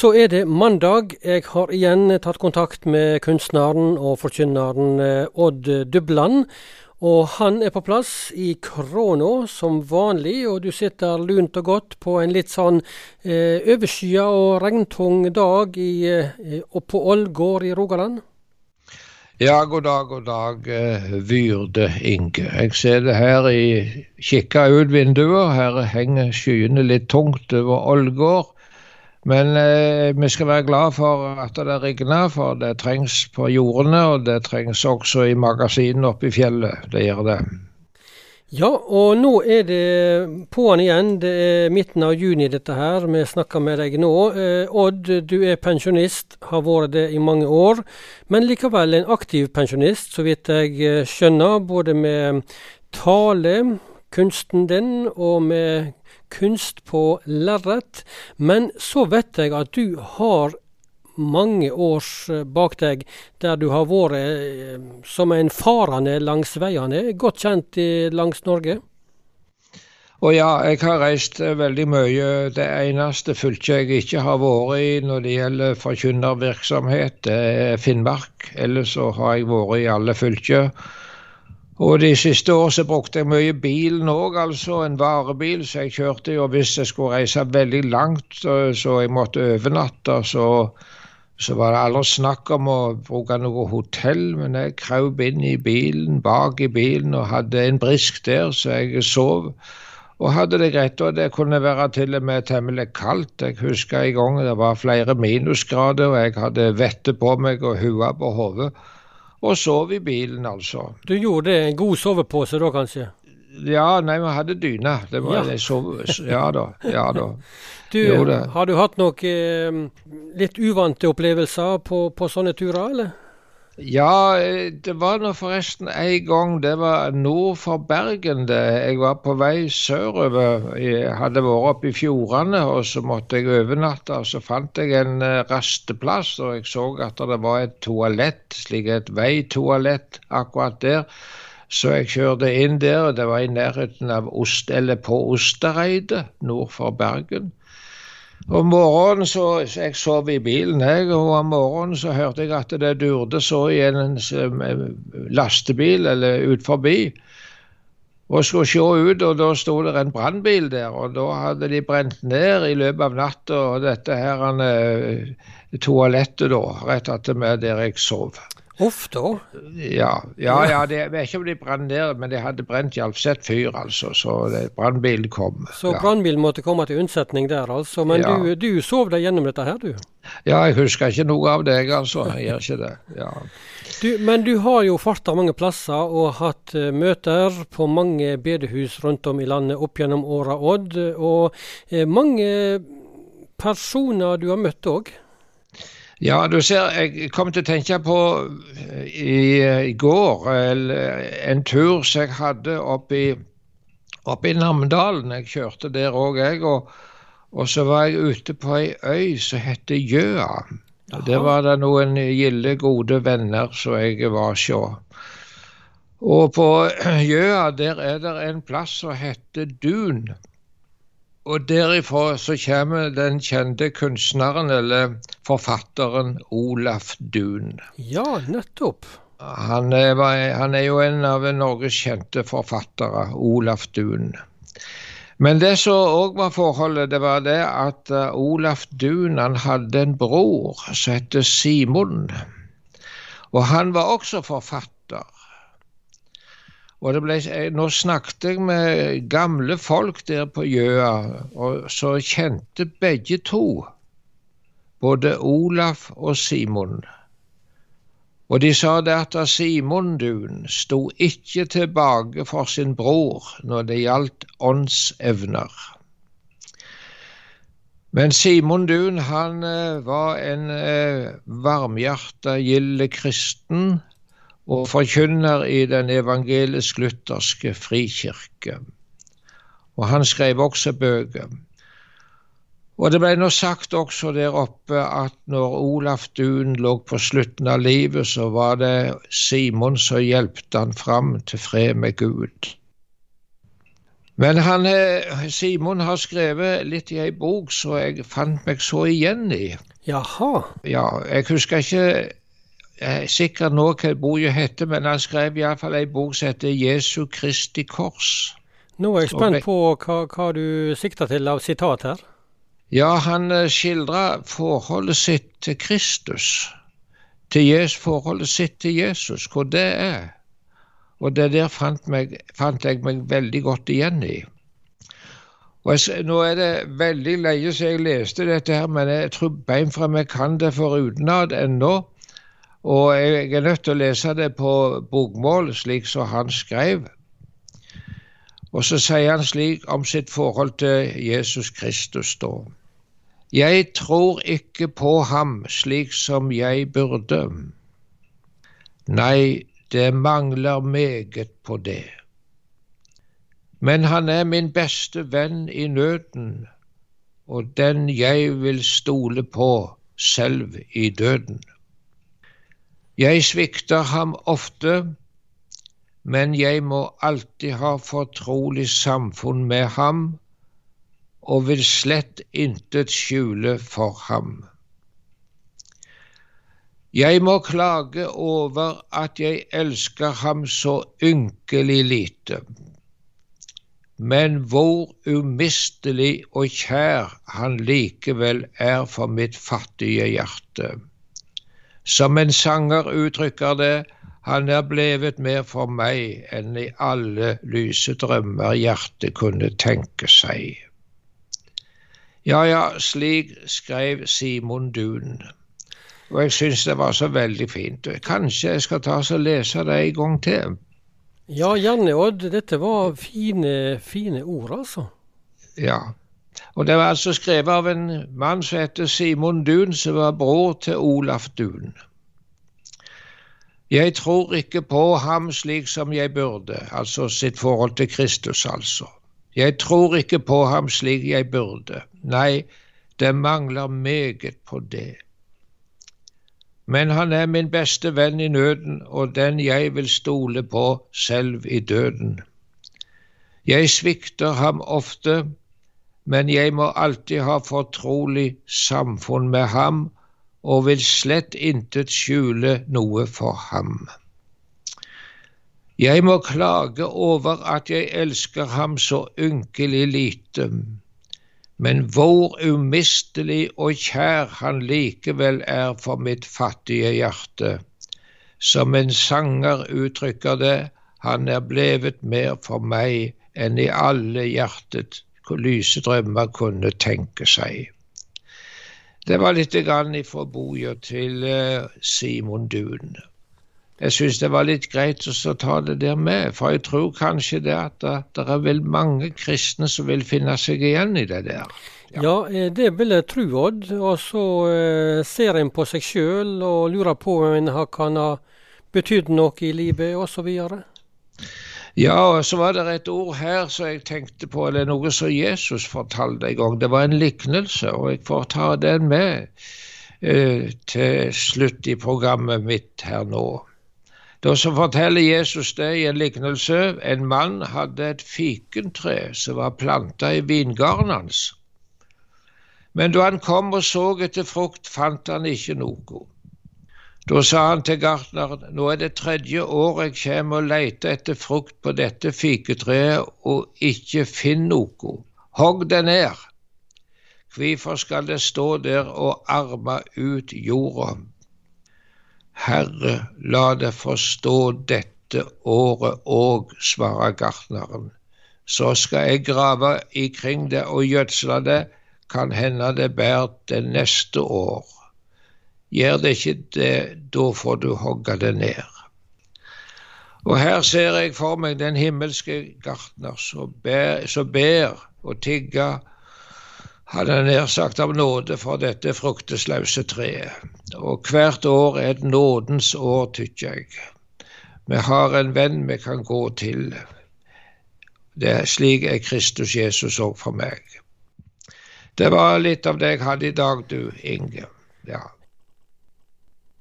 Så er det mandag. Jeg har igjen tatt kontakt med kunstneren og forkynneren eh, Odd Dubland. Og han er på plass i Kråna som vanlig, og du sitter lunt og godt på en litt sånn eh, overskya og regntung dag i, eh, på Ålgård i Rogaland? Ja, god dag, god dag, eh, Vyrde Inge. Jeg ser det her i Kikka ut vinduet. Her henger skyene litt tungt over Ålgård. Men eh, vi skal være glad for at det regner, for det trengs på jordene, og det trengs også i magasinene oppe i fjellet. Det gjør det. Ja, og nå er det på'n igjen. Det er midten av juni dette her. Vi snakker med deg nå. Eh, Odd, du er pensjonist, har vært det i mange år. Men likevel en aktiv pensjonist, så vidt jeg eh, skjønner. Både med tale, kunsten din, og med kunst på lerret. Men så vet jeg at du har mange års eh, bak deg der du har vært eh, som en farende langs veiene, godt kjent langs Norge? Og ja, jeg har reist eh, veldig mye. Det eneste fylket jeg ikke har vært i når det gjelder forkynnervirksomhet, det er Finnmark. Ellers så har jeg vært i alle fylker. Og de siste år så brukte jeg mye bilen òg, altså en varebil. Så jeg kjørte jo hvis jeg skulle reise veldig langt, så jeg måtte overnatte, så, så var det aldri snakk om å bruke noe hotell. Men jeg kraup inn i bilen, bak i bilen, og hadde en brisk der, så jeg sov. Og hadde det greit, og det kunne være til og med temmelig kaldt. Jeg husker en gang det var flere minusgrader, og jeg hadde vettet på meg og hua på hodet og sov i bilen, altså. Du gjorde det? En god sovepose da, kanskje? Ja, nei, vi hadde dyne. Det var, ja. Sov, ja da. Ja da. Du, har du hatt noen eh, litt uvante opplevelser på, på sånne turer, eller? Ja, eh, det var nå forresten en gang. Det var nord for Bergen. det. Jeg var på vei sørover. Jeg hadde vært oppe i fjordene, og så måtte jeg overnatte. og Så fant jeg en eh, rasteplass, og jeg så at det var et toalett, slik et veitoalett akkurat der. Så jeg kjørte inn der, og det var i nærheten av Ost, eller på Ostereidet nord for Bergen. Om morgenen så, Jeg sov i bilen, jeg, og om morgenen så hørte jeg at det durde så i en lastebil eller ut forbi. Og skulle se ut, og da sto det en brannbil der. Og da hadde de brent ned i løpet av natta dette her toalettet, da, rett attmed der jeg sov. Uff da. Ja, ja, ja det, jeg vet ikke om de brant ned, men de hadde brent sett fyr, altså. Så brannbilen kom. Så ja. brannbilen måtte komme til unnsetning der, altså. Men ja. du, du, sov deg gjennom dette her, du? Ja, jeg husker ikke noe av deg, altså. Jeg gjør ikke det. ja. Du, men du har jo farta mange plasser og hatt uh, møter på mange bedehus rundt om i landet opp gjennom åra, Odd. Og uh, mange personer du har møtt òg? Ja, du ser, jeg kom til å tenke på eh, i, i går en tur som jeg hadde oppe i, oppe i Namdalen. Jeg kjørte der òg, jeg. Og, og, så var jeg ute på ei øy som heter Gjøa. Der var det noen gilde, gode venner som jeg var sjå. Og på Gjøa der er det en plass som heter Dun. Og derifra så kommer den kjente kunstneren, eller forfatteren, Olaf Duun. Ja, nettopp. Han er, han er, jo en av Norges kjente forfattere, Olaf Duun. Men det som òg var forholdet, det var det at uh, Olaf Duun han hadde en bror som het Simon. Og han var også forfatter. Og ble, nå snakket jeg med gamle folk der på Gjøa, og så kjente begge to både Olaf og Simon. Og de sa det at Simon Dun sto ikke tilbake for sin bror når det gjaldt åndsevner. Men Simon Dun han eh, var en eh, varmhjerta, gild kristen og forkynner i den evangelisk-lutherske frikirke. Og han skrev også bøker. Og det ble nå sagt også der oppe at når Olaf Duun lå på slutten av livet, så var det Simon som hjelpte han fram til fred med Gud. Men han, eh, Simon har skrevet litt i ei bok som jeg fant meg så igjen i. Jaha. Ja, Jeg husker ikke sikkert nå hva boka heter, men han skrev iallfall ei bok som heter 'Jesu Kristi kors'. Nå er jeg spent på hva, hva du sikter til av sitat her. Ja, han eh, skildrer forholdet sitt til Kristus. Til Jesus, forholdet sitt til Jesus, hvor det er. Og det der fant, meg, fant jeg meg veldig godt igjen i. Jeg, Nå er det veldig lenge siden jeg leste dette, her, men jeg tror bein fra meg kan det forutenat ennå. Og jeg er nødt til å lese det på bokmål, slik som han skrev. Og så sier han slik om sitt forhold til Jesus Kristus, da. Jeg tror ikke på ham slik som jeg burde. Nei, det mangler meget på det. Men han er min beste venn i nøden, og den jeg vil stole på selv i døden. Jeg svikter ham ofte, men jeg må alltid ha fortrolig samfunn med ham og vil slett intet skjule for ham. Jeg må klage over at jeg elsker ham så ynkelig lite, men hvor umistelig og kjær han likevel er for mitt fattige hjerte. Som en sanger uttrykker det, han er blevet mer for meg enn i alle lyse drømmer hjertet kunne tenke seg. Ja, ja, slik skrev Simon Dun. Og jeg syns det var så veldig fint. Kanskje jeg skal ta og lese det en gang til? Ja, gjerne, Odd. Dette var fine, fine ord, altså. Ja. Og det var altså skrevet av en mann som heter Simon Dun, som var bror til Olaf Dun. Jeg tror ikke på ham slik som jeg burde, altså sitt forhold til Kristus, altså. Jeg tror ikke på ham slik jeg burde. Nei, det mangler meget på det. Men han er min beste venn i nøden, og den jeg vil stole på selv i døden. Jeg svikter ham ofte, men jeg må alltid ha fortrolig samfunn med ham og vil slett intet skjule noe for ham. Jeg må klage over at jeg elsker ham så ynkelig lite, men hvor umistelig og kjær han likevel er for mitt fattige hjerte. Som en sanger uttrykker det, han er blevet mer for meg enn i alle hjertet lyse drømmer kunne tenke seg. Det var litt grann fra boka til eh, Simon Dun. Jeg syns det var litt greit å ta det der med, for jeg tror kanskje det at det er vel mange kristne som vil finne seg igjen i det der. Ja, ja eh, det vil jeg tro, Odd. Og så eh, ser en på seg sjøl og lurer på om en kan ha betydd noe i livet, osv. Ja, og så var det et ord her som jeg tenkte på, eller noe som Jesus fortalte en gang. Det var en liknelse, og jeg får ta den med eh, til slutt i programmet mitt her nå. Da så forteller Jesus det i en liknelse. En mann hadde et fikentre som var planta i vingarden hans. Men da han kom og så etter frukt, fant han ikke noe. Da sa han til gartneren, nå er det tredje år jeg kommer og leter etter frukt på dette fiketreet og ikke finner noe. Hogg det ned. Hvorfor skal det stå der og arme ut jorda? Herre, la det forstå dette året òg, svarer gartneren. Så skal jeg grave ikring det og gjødsle det, kan hende det bærer det neste år. Gjør det ikke det, da får du hogge det ned. Og her ser jeg for meg den himmelske gartner som ber, som ber og tigger, hadde nær sagt av nåde for dette fruktesløse treet. Og hvert år er et nådens år, tykker jeg. Vi har en venn vi kan gå til. Det er Slik er Kristus Jesus òg for meg. Det var litt av det jeg hadde i dag, du Inge. Ja.